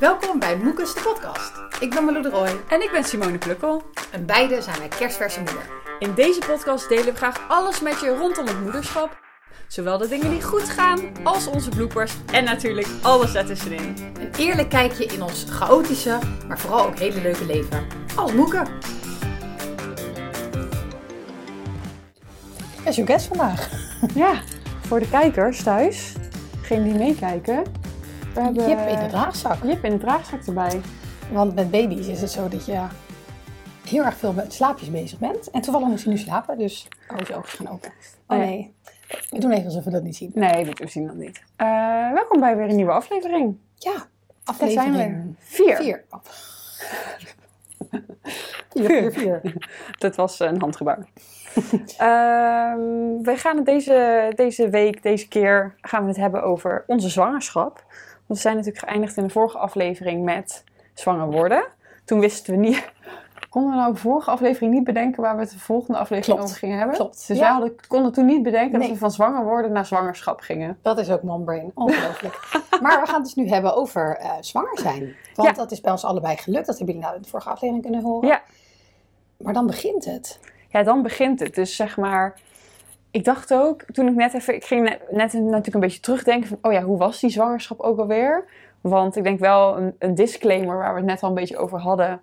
Welkom bij Moekes de podcast. Ik ben Malou de Roy En ik ben Simone Plukkel. en beide zijn wij kerstverse moeder. In deze podcast delen we graag alles met je rondom het moederschap. Zowel de dingen die goed gaan, als onze bloopers en natuurlijk alles ertussenin. Een eerlijk kijkje in ons chaotische, maar vooral ook hele leuke leven. Als moeken. En zo'n guest vandaag. Ja, voor de kijkers thuis, degenen die meekijken. We hebben Jip in de draagzak. Jip in de draagzak erbij. Want met baby's is het zo dat je heel erg veel met slaapjes bezig bent. En toevallig moest hij nu slapen, dus oh, zijn ogen gaan open. Oh Nee. nee, we doen even alsof we dat niet zien. Nee, we zien dat niet. Eh, welkom bij weer een nieuwe aflevering. Ja, zijn aflevering we. Vier. vier. Oh. Vier, vier. Dat was een handgebaar. Ehm, we gaan het deze, deze week, deze keer, gaan we het hebben over onze zwangerschap. We zijn natuurlijk geëindigd in de vorige aflevering met zwanger worden. Toen wisten we niet... Konden we nou de vorige aflevering niet bedenken waar we het de volgende aflevering Klopt. over gingen hebben? Klopt. Dus Ja. wij hadden, konden toen niet bedenken dat we van zwanger worden naar zwangerschap gingen. Dat is ook mombrain. Ongelooflijk. maar we gaan het dus nu hebben over eh, zwanger zijn. Want Ja. dat is bij ons allebei gelukt. Dat hebben jullie nou in de vorige aflevering kunnen horen. Ja. Maar dan begint het. Ja, dan begint het. Dus zeg maar, ik dacht ook, toen ik net even, ik ging net, net natuurlijk een beetje terugdenken van, oh ja, hoe was die zwangerschap ook alweer? Want ik denk wel een, een disclaimer waar we het net al een beetje over hadden.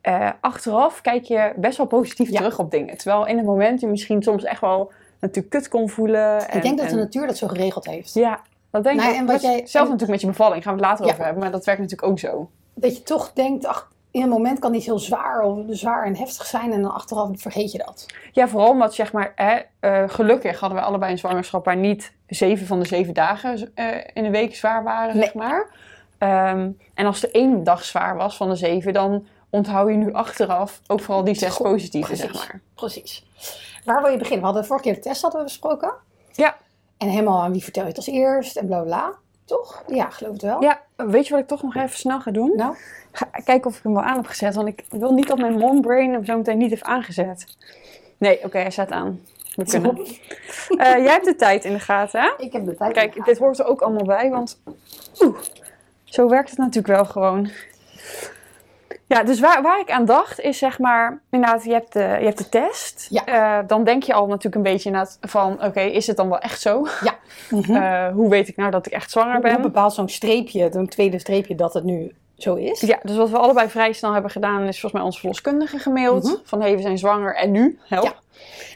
Eh, achteraf kijk je best wel positief Ja. terug op dingen. Terwijl in het moment je misschien soms echt wel natuurlijk kut kon voelen. ik denk dat en- de natuur dat zo geregeld heeft. Ja, dat denk Nou, ik. en wat jij- zelf en- natuurlijk met je bevalling, gaan we het later Ja. over hebben. Maar dat werkt natuurlijk ook zo. Dat je toch denkt, ach, in een moment kan iets heel zwaar of zwaar en heftig zijn. En dan achteraf vergeet je dat. Ja, vooral omdat zeg maar, hè, eh, gelukkig hadden we allebei een zwangerschap waar niet zeven van de zeven dagen eh, in de week zwaar waren, Nee. zeg maar. Ehm, en als er één dag zwaar was van de zeven, dan onthoud je nu achteraf ook vooral die zes positieve, precies. zeg maar. Precies. Waar wil je beginnen? We hadden de vorige keer de test hadden we besproken. Ja. En helemaal aan wie vertel je het als eerst en bla, bla. Toch? Ja, geloof het wel. Ja, weet je wat ik toch nog even snel ga doen? Nou, Ga kijken of ik hem wel aan heb gezet, want ik wil niet dat mijn mombrain hem zo meteen niet heeft aangezet. Nee, oké, hij staat aan. We kunnen. Eh, jij hebt de tijd in de gaten, hè? ik heb de tijd. Kijk, dit hoort er ook allemaal bij, want oeh, zo werkt het natuurlijk wel gewoon. Ja, dus waar, waar ik aan dacht is zeg maar, inderdaad, je hebt de, je hebt de test. Ja. Eh, dan denk je al natuurlijk een beetje inderdaad van, oké, is het dan wel echt zo? Mhm. Eh, hoe weet ik nou dat ik echt zwanger Hoe ben? bepaalt zo'n streepje, zo'n tweede streepje, dat het nu zo is? Ja, dus wat we allebei vrij snel hebben gedaan, is volgens mij onze verloskundige gemaild. Mhm. Van, hé, hey, we zijn zwanger en nu? Help. Ja.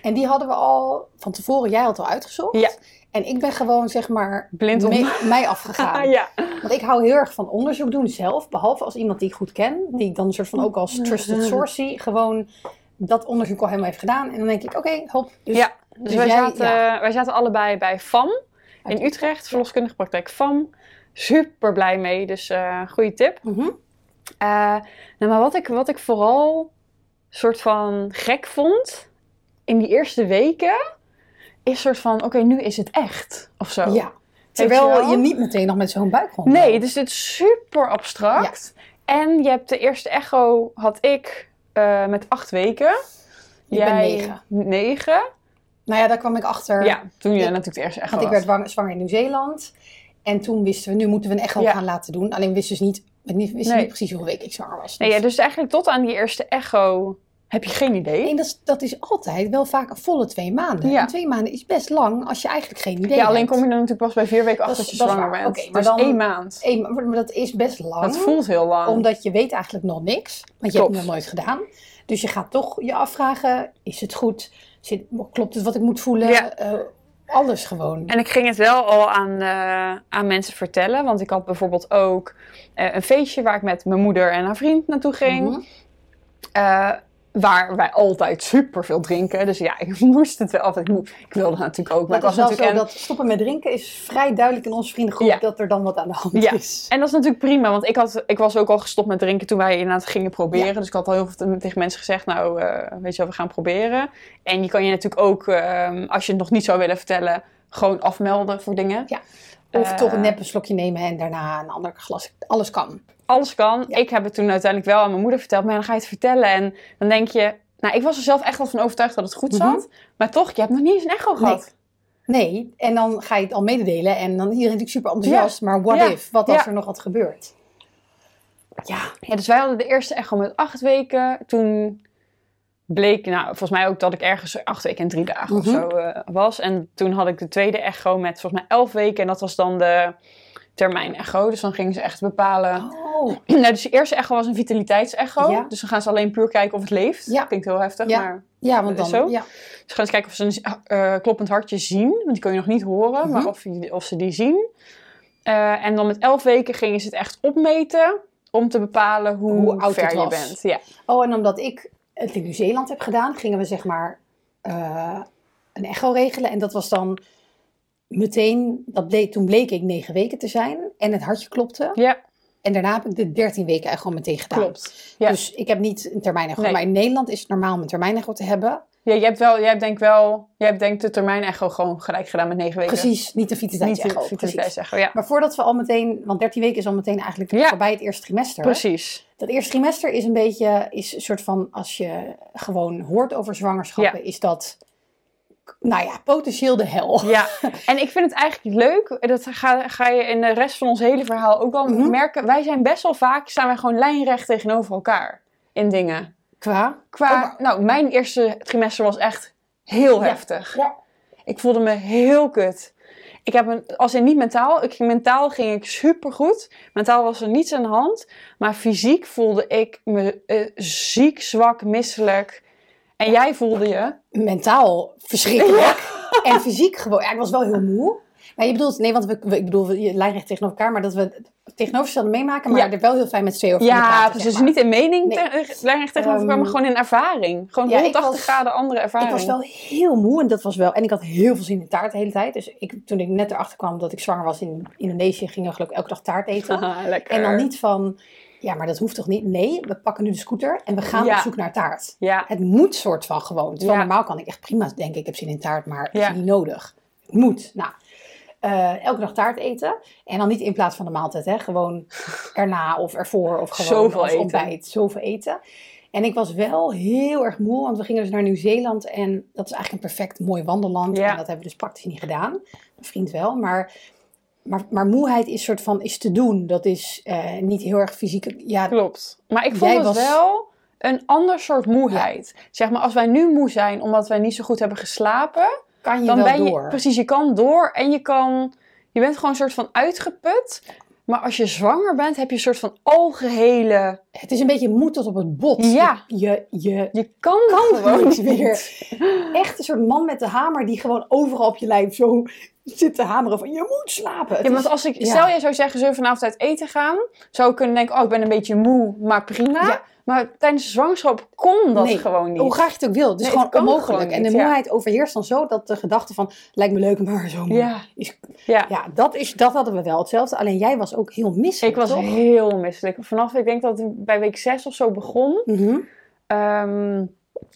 En die hadden we al van tevoren, jij had al uitgezocht. Ja. En ik ben gewoon, zeg maar, Blind om. me- mij afgegaan. Ja. Want ik hou heel erg van onderzoek doen zelf. Behalve als iemand die ik goed ken. Die ik dan een soort van ook als trusted source zie. Gewoon dat onderzoek al helemaal heeft gedaan. En dan denk ik, oké, hop. Dus Ja, dus, dus wij, jij- zaten, ja. wij zaten allebei bij FAM in Utrecht, verloskundige praktijk FAM. Super blij mee, dus eh goede tip. Mhm. Eh, nou, maar wat ik, wat ik vooral soort van gek vond in die eerste weken, is soort van, oké, nu is het echt, of zo. Ja. Terwijl je, niet meteen nog met zo'n buik rond. Nee, dus het is super abstract. En je hebt de eerste echo, had ik eh, met acht weken. Je bent negen. Negen. Nou ja, daar kwam ik achter. Ja, toen je Ja. natuurlijk de eerste echo Want ik werd wang- zwanger in Nieuw-Zeeland. En toen wisten we, nu moeten we een echo Ja. gaan laten doen. Alleen wisten dus niet, we niet- wisten Nee. niet precies hoeveel weken ik zwanger was. Nee, ja, dus eigenlijk tot aan die eerste echo heb je geen idee. En dat, is, dat is altijd wel vaak een volle twee maanden. Ja. En twee maanden is best lang als je eigenlijk geen idee Ja, alleen hebt. kom je er natuurlijk pas bij vier weken achter dat je dat zwanger bent. Maar dus dan- één maand. Maar, dat is best lang. Dat voelt heel lang. Omdat je weet eigenlijk nog niks. Want je hebt het nog nooit gedaan. Dus je gaat toch je afvragen, is het goed? Zit, klopt het wat ik moet voelen? Ja. Eh, alles gewoon. En ik ging het wel al aan, eh, aan mensen vertellen. Want ik had bijvoorbeeld ook eh, een feestje waar ik met mijn moeder en haar vriend naartoe ging. Mhm. Waar wij altijd super veel drinken. Dus ja, ik moest het wel altijd. Ik, wilde natuurlijk ook. Maar Maar ik het was natuurlijk. dat stoppen met drinken is vrij duidelijk in onze vriendengroep Ja. dat er dan wat aan de hand Ja. is. En dat is natuurlijk prima, want ik, had, ik was ook al gestopt met drinken toen wij inderdaad gingen proberen. Dus ik had al heel veel tegen mensen gezegd, nou, eh, weet je wel, we gaan proberen. En je kan je natuurlijk ook, ehm, als je het nog niet zou willen vertellen, gewoon afmelden voor dingen. Ja. Of Eh, toch een nep een slokje nemen en daarna een ander glas. Alles kan. Alles kan. Ja. Ik heb het toen uiteindelijk wel aan mijn moeder verteld, maar dan ga je het vertellen en dan denk je... Nou, ik was er zelf echt wel van overtuigd dat het goed zat. Mhm. Maar toch, je hebt nog niet eens een echo gehad. Nee, en dan ga je het al mededelen en dan is iedereen natuurlijk super enthousiast. Maar what Ja. if? Wat als Ja. er nog wat gebeurt? Ja. Ja, dus wij hadden de eerste echo met acht weken. Toen bleek, nou, volgens mij ook dat ik ergens acht weken en drie dagen of Mhm. zo eh, was. En toen had ik de tweede echo met volgens mij elf weken. En dat was dan de termijn echo. Dus dan gingen ze echt bepalen. Oh. Nou, dus de eerste echo was een vitaliteitsecho. Ja. Dus dan gaan ze alleen puur kijken of het leeft. Ja. Klinkt heel heftig, Ja. maar... Ja, want Is dan... zo? Ja. Ze gaan eens kijken of ze een eh, kloppend hartje zien. Want die kun je nog niet horen, maar Mhm. of, je- of ze die zien. Eh, en dan met elf weken gingen ze het echt opmeten. Om te bepalen hoe, Hoe oud ver het je bent. Ja. Oh, en omdat ik het in Nieuw-Zeeland heb gedaan, gingen we zeg maar eh, een echo regelen. En dat was dan meteen, dat bleek, toen bleek ik negen weken te zijn. En het hartje klopte. ja, En daarna heb ik de 13 weken echo meteen gedaan. klopt. Ja. Dus ik heb niet een termijn echo. Nee. Maar in Nederland is het normaal om een termijn echo te hebben. Ja, je hebt wel, jij hebt denk wel, jij hebt denk de termijn echo gewoon gelijk gedaan met negen weken. Precies, niet de Niet vitaliteitsecho. vitaliteitsecho, ja. Maar voordat we al meteen, want 13 weken is al meteen eigenlijk Ja. voorbij het eerste trimester. Precies. Dat eerste trimester is een beetje, is een soort van, als je gewoon hoort over zwangerschappen, is dat, nou ja, potentieel de hel. Ja, en ik vind het eigenlijk leuk. Dat ga, ga je in de rest van ons hele verhaal ook wel Mhm. merken. Wij zijn best wel vaak, staan wij gewoon lijnrecht tegenover elkaar in dingen. Qua? Qua, nou, mijn eerste trimester was echt heel Ja. heftig. Ja. Ik voelde me heel kut. Ik heb een, als in niet mentaal, ik ging, mentaal ging ik supergoed. Mentaal was er niets aan de hand. Maar fysiek voelde ik me eh, ziek, zwak, misselijk. En jij voelde je? Mentaal verschrikkelijk. En fysiek gewoon, ja, ik was wel heel moe. Maar je bedoelt, nee, want we, we- ik bedoel, je lijnrecht tegenover elkaar, maar dat we het tegenovergestelde meemaken, maar Ja. er wel heel fijn met z'n tweeën over Ja, praten, precies. zeg maar. Niet in mening Nee. te- lijnrecht tegenover elkaar, maar Ehm, gewoon in ervaring. Gewoon ja, ik 180 was- graden andere ervaring. Ik was wel heel moe en dat was wel. En ik had heel veel zin in taart de hele tijd. Dus ik, toen ik net erachter kwam dat ik zwanger was in Indonesië, gingen we gelukkig elke dag taart eten. En dan niet van, ja, maar dat hoeft toch niet? Nee, we pakken nu de scooter en we gaan Ja. op zoek naar taart. Ja, Het moet soort van gewoon. Terwijl normaal kan ik echt prima denken, ik heb zin in taart, maar is niet nodig. Het moet. Nou, eh, elke dag taart eten. En dan niet in plaats van de maaltijd, hè. Gewoon erna of ervoor of gewoon Zoveel als eten. ontbijt. Zoveel eten. En ik was wel heel erg moe, want we gingen dus naar Nieuw-Zeeland. En dat is eigenlijk een perfect mooi wandelland. Ja. En dat hebben we dus praktisch niet gedaan. Mijn vriend wel, maar... Maar, maar moeheid is soort van is te doen. Dat is eh, niet heel erg fysiek. Ja, klopt. Maar ik vond het was- wel een ander soort moeheid. Zeg maar, als wij nu moe zijn omdat wij niet zo goed hebben geslapen, kan je dan wel ben je door. precies, je kan door en je kan, je bent gewoon een soort van uitgeput. Maar als je zwanger bent, heb je een soort van algehele, Het is een beetje moed tot op het bot. Ja. Je, je, je kan, kan gewoon niet meer. Echt een soort man met de hamer die gewoon overal op je lijf zo zit te hameren van je moet slapen. Het Ja, is- want als ik, ja. stel jij zou zeggen, zullen we vanavond uit eten gaan? Zou ik kunnen denken, oh, ik ben een beetje moe, maar prima. Ja. Maar tijdens de zwangerschap kon dat Nee, gewoon niet. Hoe graag je het ook wil. Het is Nee, gewoon het onmogelijk. gewoon en de ja. moeheid overheerst dan zo dat de gedachte van lijkt me leuk, maar zo. Ja, Is, ja. ja, dat, is, dat hadden we wel hetzelfde. Alleen jij was ook heel misselijk, Ik was toch? heel misselijk. Vanaf, ik denk dat het bij week 6 of zo begon. Mhm. Ehm,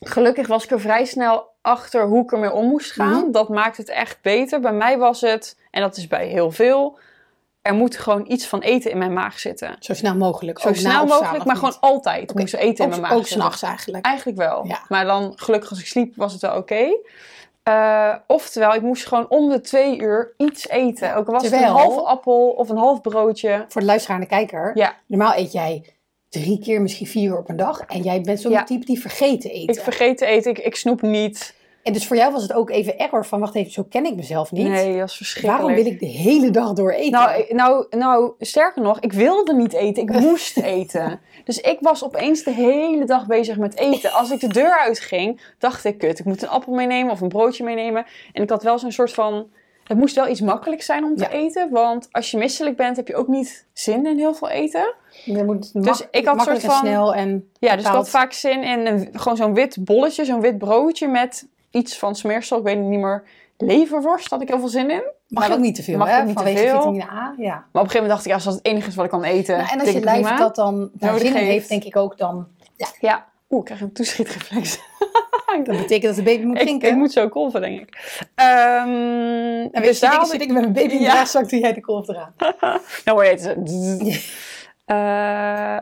gelukkig was ik er vrij snel achter hoe ik ermee om moest gaan. Mhm. Dat maakt het echt beter. Bij mij was het, en dat is bij heel veel, er moet gewoon iets van eten in mijn maag zitten. Zo snel mogelijk. Zo snel opstaan, mogelijk, maar niet? gewoon altijd moest er eten in mijn maag ook s'nachts eigenlijk. Eigenlijk wel. Ja. Maar dan, gelukkig als ik sliep, was het wel oké. Eh, oftewel, ik moest gewoon om de twee uur iets eten. Ook al was het een halve appel of een half broodje. Voor de luisteraar kijker. Ja, Normaal eet jij drie keer, misschien vier uur op een dag. En jij bent zo'n Ja. type die vergeet te eten. ik vergeet te eten, ik, ik snoep niet. En dus voor jou was het ook even error van, wacht even, zo ken ik mezelf niet. Nee, dat is verschrikkelijk. Waarom wil ik de hele dag door eten? Nou, ik- nou, nou, sterker nog, ik wilde niet eten. Ik moest eten. Dus ik was opeens de hele dag bezig met eten. Als ik de deur uitging, dacht ik, kut, ik moet een appel meenemen of een broodje meenemen. En ik had wel zo'n soort van... Het moest wel iets makkelijks zijn om te Ja. eten. Want als je misselijk bent, heb je ook niet zin in heel veel eten. Je moet Dus ik had makkelijk soort van- en snel en Ja, dus ik had vaak zin in een, gewoon zo'n wit bolletje, zo'n wit broodje met iets van smeersel. Ik weet niet meer. Leverworst had ik heel veel zin in. mag Maar ook niet te veel, mag hè? ook niet te veel. vitamine A, ja. Maar op een gegeven moment dacht ik, ja, als dat het enige is wat ik kan eten, Nou, en als je lijf prima. dat dan daar zin in heeft. denk ik ook dan... Ja. Oeh, ik krijg een toeschietreflex. Dat betekent dat de baby moet drinken. ik moet zo kolven, denk ik. Ehm En weet dus je, daar zit ik... met mijn baby in de Ja. draagzak, doe jij de kolf eraan. Nou hoor je het.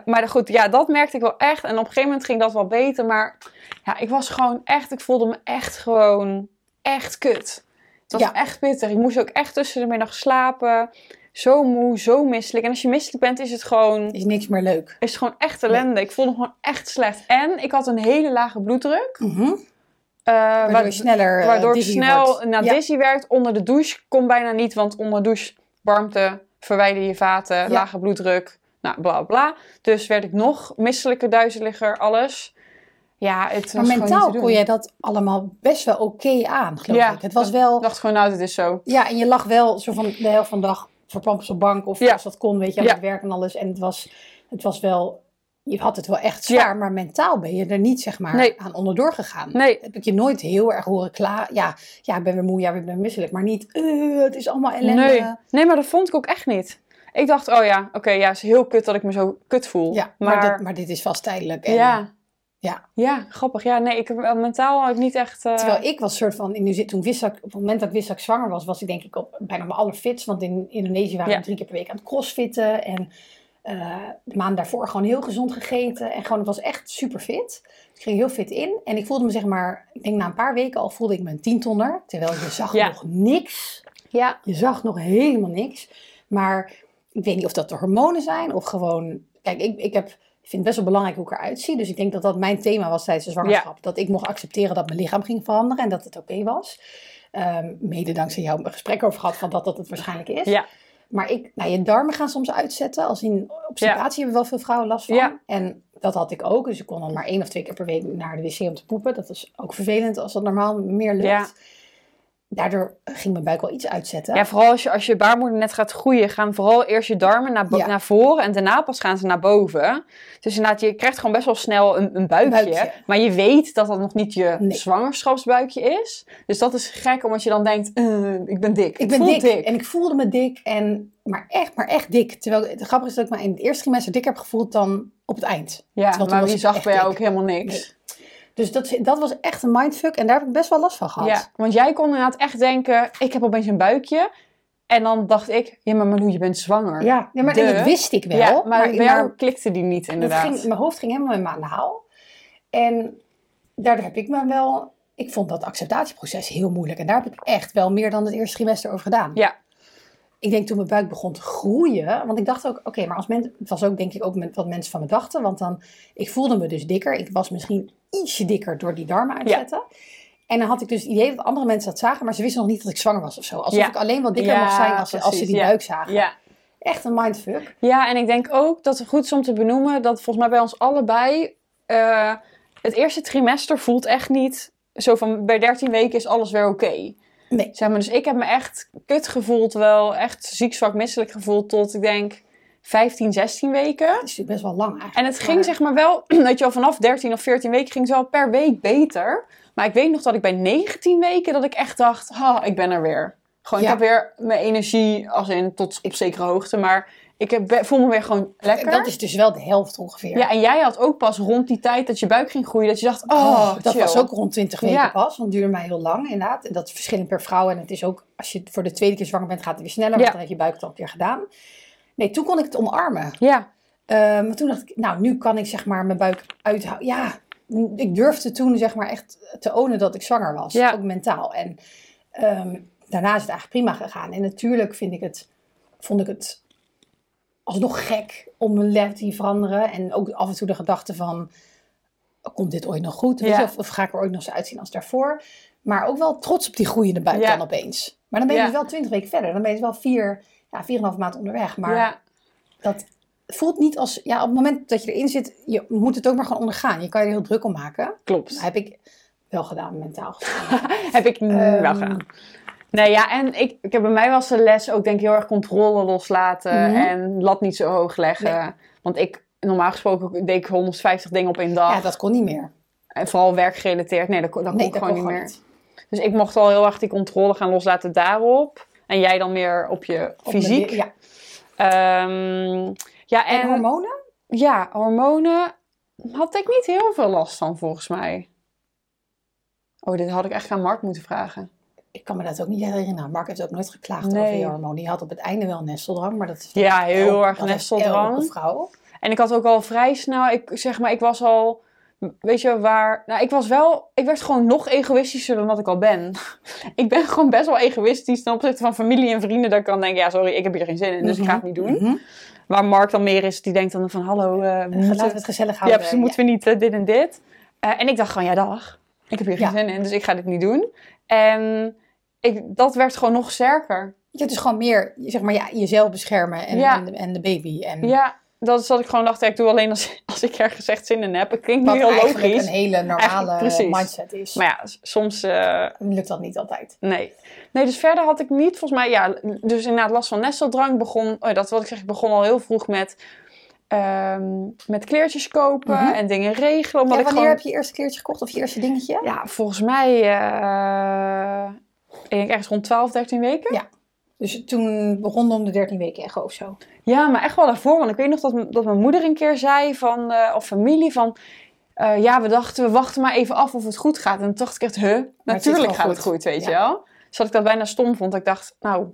maar goed, ja, dat merkte ik wel echt. En op een gegeven moment ging dat wel beter. Maar ja, ik was gewoon echt... Ik voelde me echt gewoon echt kut. Het was Ja. echt pittig. Ik moest ook echt tussen de middag slapen. zo moe, zo misselijk. En als je misselijk bent, is het gewoon, Is niks meer leuk. is het gewoon echt ellende. Ik voelde me gewoon echt slecht. En ik had een hele lage bloeddruk. Mhm. eh, Waardoor wa- je sneller eh, waardoor snel wordt. naar Ja. dizzy werkt. Onder de douche kon bijna niet, want onder de douche warmte, verwijder je vaten, lage bloeddruk, nou bla bla. Dus werd ik nog misselijker, duizeliger, alles. Ja, het Maar mentaal kon jij dat allemaal best wel oké aan, geloof Ja, ik. Het was Ik wel... dacht gewoon, nou, dit is zo. Ja, en je lag wel zo van de helft van de dag verpampt op bank. Of Ja. als dat kon, weet je, aan Ja. het werk en alles. En het was, het was wel... Je had het wel echt zwaar, maar mentaal ben je er niet, zeg maar, Nee. aan onderdoor gegaan. Nee, Heb ik je nooit heel erg horen klaar. Ja, ja, ik ben weer moe, ja, ik ben misselijk. Maar niet, eh, het is allemaal ellende. nee. nee, maar dat vond ik ook echt niet. Ik dacht, oh ja, oké, ja, het is heel kut dat ik me zo kut voel. Ja, maar, maar, dit, maar dit is vast tijdelijk. En, ja. Ja. Ja, grappig. Ja, nee, ik heb mentaal had ik niet echt... eh, Terwijl ik was soort van, in toen wist ik, op het moment dat ik wist dat ik zwanger was, was ik denk ik op bijna mijn allerfits. Want in Indonesië waren Ja. we drie keer per week aan het crossfitten. En eh, de maand daarvoor gewoon heel gezond gegeten. En gewoon, het was echt super fit. Ik ging heel fit in. En ik voelde me zeg maar, ik denk na een paar weken al voelde ik me een tientonner. Terwijl je zag Ja. nog niks. Ja, Je zag nog helemaal niks. Maar ik weet niet of dat de hormonen zijn of gewoon... Kijk, ik, ik, heb, ik vind het best wel belangrijk hoe ik eruit zie. Dus ik denk dat dat mijn thema was tijdens de zwangerschap. Dat ik mocht accepteren dat mijn lichaam ging veranderen en dat het oké was. Ehm, mede dankzij jou een gesprek over gehad van dat dat het waarschijnlijk is. ja. Maar ik, nou, je darmen gaan soms uitzetten. Als in obstipatie hebben wel veel vrouwen last van. Ja. En dat had ik ook. Dus ik kon dan maar één of twee keer per week naar de wc om te poepen. Dat is ook vervelend als dat normaal meer lukt. Daardoor ging mijn buik wel iets uitzetten. Ja, vooral als je, als je baarmoeder net gaat groeien, gaan vooral eerst je darmen naar, Ja. naar voren en daarna pas gaan ze naar boven. Dus inderdaad, je krijgt gewoon best wel snel een, een buikje, Buikje. Maar je weet dat dat nog niet je Nee. zwangerschapsbuikje is. Dus dat is gek, omdat je dan denkt, eh, ik ben dik. Ik ben voel dik, en ik voelde me dik, en, maar, echt, maar echt dik. Terwijl het grappige is dat ik me in het eerste trimester dik heb gevoeld dan op het eind. Ja, Terwijl maar je zag bij jou dik. ook helemaal niks. Dus dat, dat was echt een mindfuck en daar heb ik best wel last van gehad. Ja, want jij kon inderdaad echt denken, ik heb opeens een buikje. En dan dacht ik, ja maar Malou, je bent zwanger. ja. ja maar dat wist ik wel. Ja, maar, maar, bij jou maar klikte die niet inderdaad. ging, mijn hoofd ging helemaal in mijn naal. En daardoor heb ik me wel... Ik vond dat acceptatieproces heel moeilijk. En daar heb ik echt wel meer dan het eerste trimester over gedaan. Ja. Ik denk toen mijn buik begon te groeien. Want ik dacht ook, oké, maar als mensen... Het was ook denk ik ook met wat mensen van me dachten. Want dan, ik voelde me dus dikker. Ik was misschien ietsje dikker door die darmen uitzetten. En dan had ik dus het idee dat andere mensen dat zagen. Maar ze wisten nog niet dat ik zwanger was of zo. Alsof Ja. ik alleen wel dikker Ja, mocht zijn als, ze- als ze die buik zagen. Ja, Echt een mindfuck. Ja, en ik denk ook dat het goed is om te benoemen dat volgens mij bij ons allebei eh, het eerste trimester voelt echt niet zo van bij 13 weken is alles weer oké. Nee. Zeg maar, dus ik heb me echt kut gevoeld, wel echt ziek, zwak, misselijk gevoeld tot ik denk 15, 16 weken. Dat is natuurlijk best wel lang eigenlijk. En het ging Maar- zeg maar wel, dat je al vanaf 13 of 14 weken ging het wel per week beter. Maar ik weet nog dat ik bij 19 weken dat ik echt dacht, ha, ik ben er weer. Gewoon, Ja. ik heb weer mijn energie, als in tot op zekere hoogte, maar ik heb, voel me weer gewoon lekker. Dat is dus wel de helft ongeveer. Ja, en jij had ook pas rond die tijd dat je buik ging groeien, dat je dacht, oh, Oh, dat chill. was ook rond 20 weken Ja. pas. Want het duurde mij heel lang inderdaad. En dat is verschillend per vrouw. En het is ook, als je voor de tweede keer zwanger bent, gaat het weer sneller. Ja. Want dan heb je buik het al een keer gedaan. Nee, toen kon ik het omarmen. Ja, maar toen dacht ik, nou, nu kan ik zeg maar mijn buik uithouden. Ja, ik durfde toen zeg maar echt te ownen dat ik zwanger was. Ja. Ook mentaal. En ehm, daarna is het eigenlijk prima gegaan. En natuurlijk vind ik het, vond ik het alsnog gek om mijn leg te veranderen. En ook af en toe de gedachte van, komt dit ooit nog goed? Weet Ja. je, of, of ga ik er ooit nog zo uitzien als daarvoor? Maar ook wel trots op die groeiende buik Ja. dan opeens. Maar dan ben je dus wel twintig weken verder. Dan ben je dus wel vier, ja, vier en een half maand onderweg. Maar ja, dat voelt niet als... Ja, op het moment dat je erin zit, je moet het ook maar gewoon ondergaan. Je kan je er heel druk om maken. Dat klopt. heb ik wel gedaan, mentaal heb ik wel Ehm, gedaan. Nee, ja, en ik, ik heb bij mij was de les ook denk ik heel erg controle loslaten Mhm. en lat niet zo hoog leggen. Want ik, normaal gesproken deed ik 150 dingen op één dag. Ja, dat kon niet meer. En vooral werkgerelateerd. Nee, dat, kon- dat kon Nee, dat gewoon kon niet meer. niet. Dus ik mocht al heel erg die controle gaan loslaten daarop. En jij dan meer op je Op fysiek. Ja. Ehm, ja, En, en, hormonen? ja, hormonen had ik niet heel veel last van volgens mij. Oh, dit had ik echt aan Mark moeten vragen. Ik kan me dat ook niet herinneren. Mark heeft ook nooit geklaagd Nee. over je hormonen. Die had op het einde wel nesteldrang, maar dat is Ja, heel erg nesteldrang. elke vrouw. En ik had ook al vrij snel, ik zeg maar, ik was al weet je waar... Nou, ik was wel... Ik werd gewoon nog egoïstischer dan wat ik al ben. ik ben gewoon best wel egoïstisch ten opzichte van familie en vrienden. Dat ik kan denken, ja sorry, ik heb hier geen zin in, dus ik ga het niet doen. Mhm. Waar Mark dan meer is, die denkt dan van, hallo, eh, we Laten we het gezellig Ja, houden. precies, moeten we niet eh, dit en dit. Eh, en ik dacht gewoon, ja dag, ik heb hier geen Ja. zin in, dus ik ga dit niet doen. En ik, dat werd gewoon nog sterker. Je dus gewoon meer, zeg maar, ja, jezelf beschermen en, Ja. en, de, en de baby. En Ja, dat is wat ik gewoon dacht, ik doe alleen als, als ik ergens echt zin in heb. Het klinkt nu wat heel logisch. een hele normale mindset is. Maar ja, soms, eh, lukt dat niet altijd. nee. Nee, dus verder had ik niet, volgens mij, ja, dus inderdaad last van nesteldrang begon, oh, dat wat ik zeg, ik begon al heel vroeg met, ehm, met kleertjes kopen Mhm. en dingen regelen. Omdat Ja, ik wanneer gewoon, heb je je eerste kleertje gekocht of je eerste dingetje? ja, volgens mij, eh, ik denk ergens rond 12, 13 weken. Ja. Dus toen begon om de 13 weken echo of zo. Ja, maar echt wel daarvoor. Want ik weet nog dat, dat mijn moeder een keer zei van, eh, of familie van... eh, ja, we dachten, we wachten maar even af of het goed gaat. En toen dacht ik echt, huh? Natuurlijk gaat goed. het goed, weet Ja. je wel? Dus dat ik dat bijna stom vond. Dat ik dacht, nou,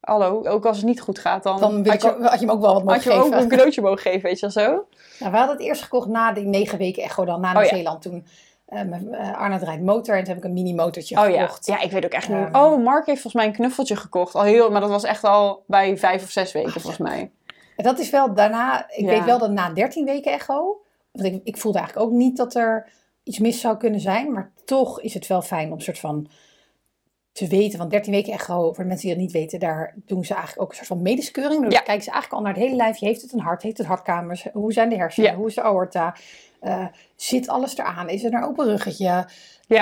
hallo, ook als het niet goed gaat, dan, Dan had, je, had je hem ook wel wat had mogen je ook geven. een cadeautje mogen geven, weet je wel zo? Nou, we hadden het eerst gekocht na die negen weken echo dan, na Oh, ja. Nieuw-Zeeland. Toen uh, Arnold rijdt motor en toen heb ik een mini-motortje Oh ja. gekocht. ja, ik weet ook echt niet. Ehm. Oh, Mark heeft volgens mij een knuffeltje gekocht. Al heel, maar dat was echt al bij vijf of zes weken, volgens mij. Dat is wel daarna, ik Ja. weet wel dat na 13 weken echo, want ik, ik voelde eigenlijk ook niet dat er iets mis zou kunnen zijn, maar toch is het wel fijn om soort van te weten, want 13 weken echo, voor de mensen die dat niet weten, daar doen ze eigenlijk ook een soort van medische keuring. Dus Ja. kijken ze eigenlijk al naar het hele lijf. Heeft het een hart? Heeft het hartkamers? Hoe zijn de hersenen? Ja. Hoe is de aorta? Eh, zit alles eraan? Is er een open ruggetje? Ja,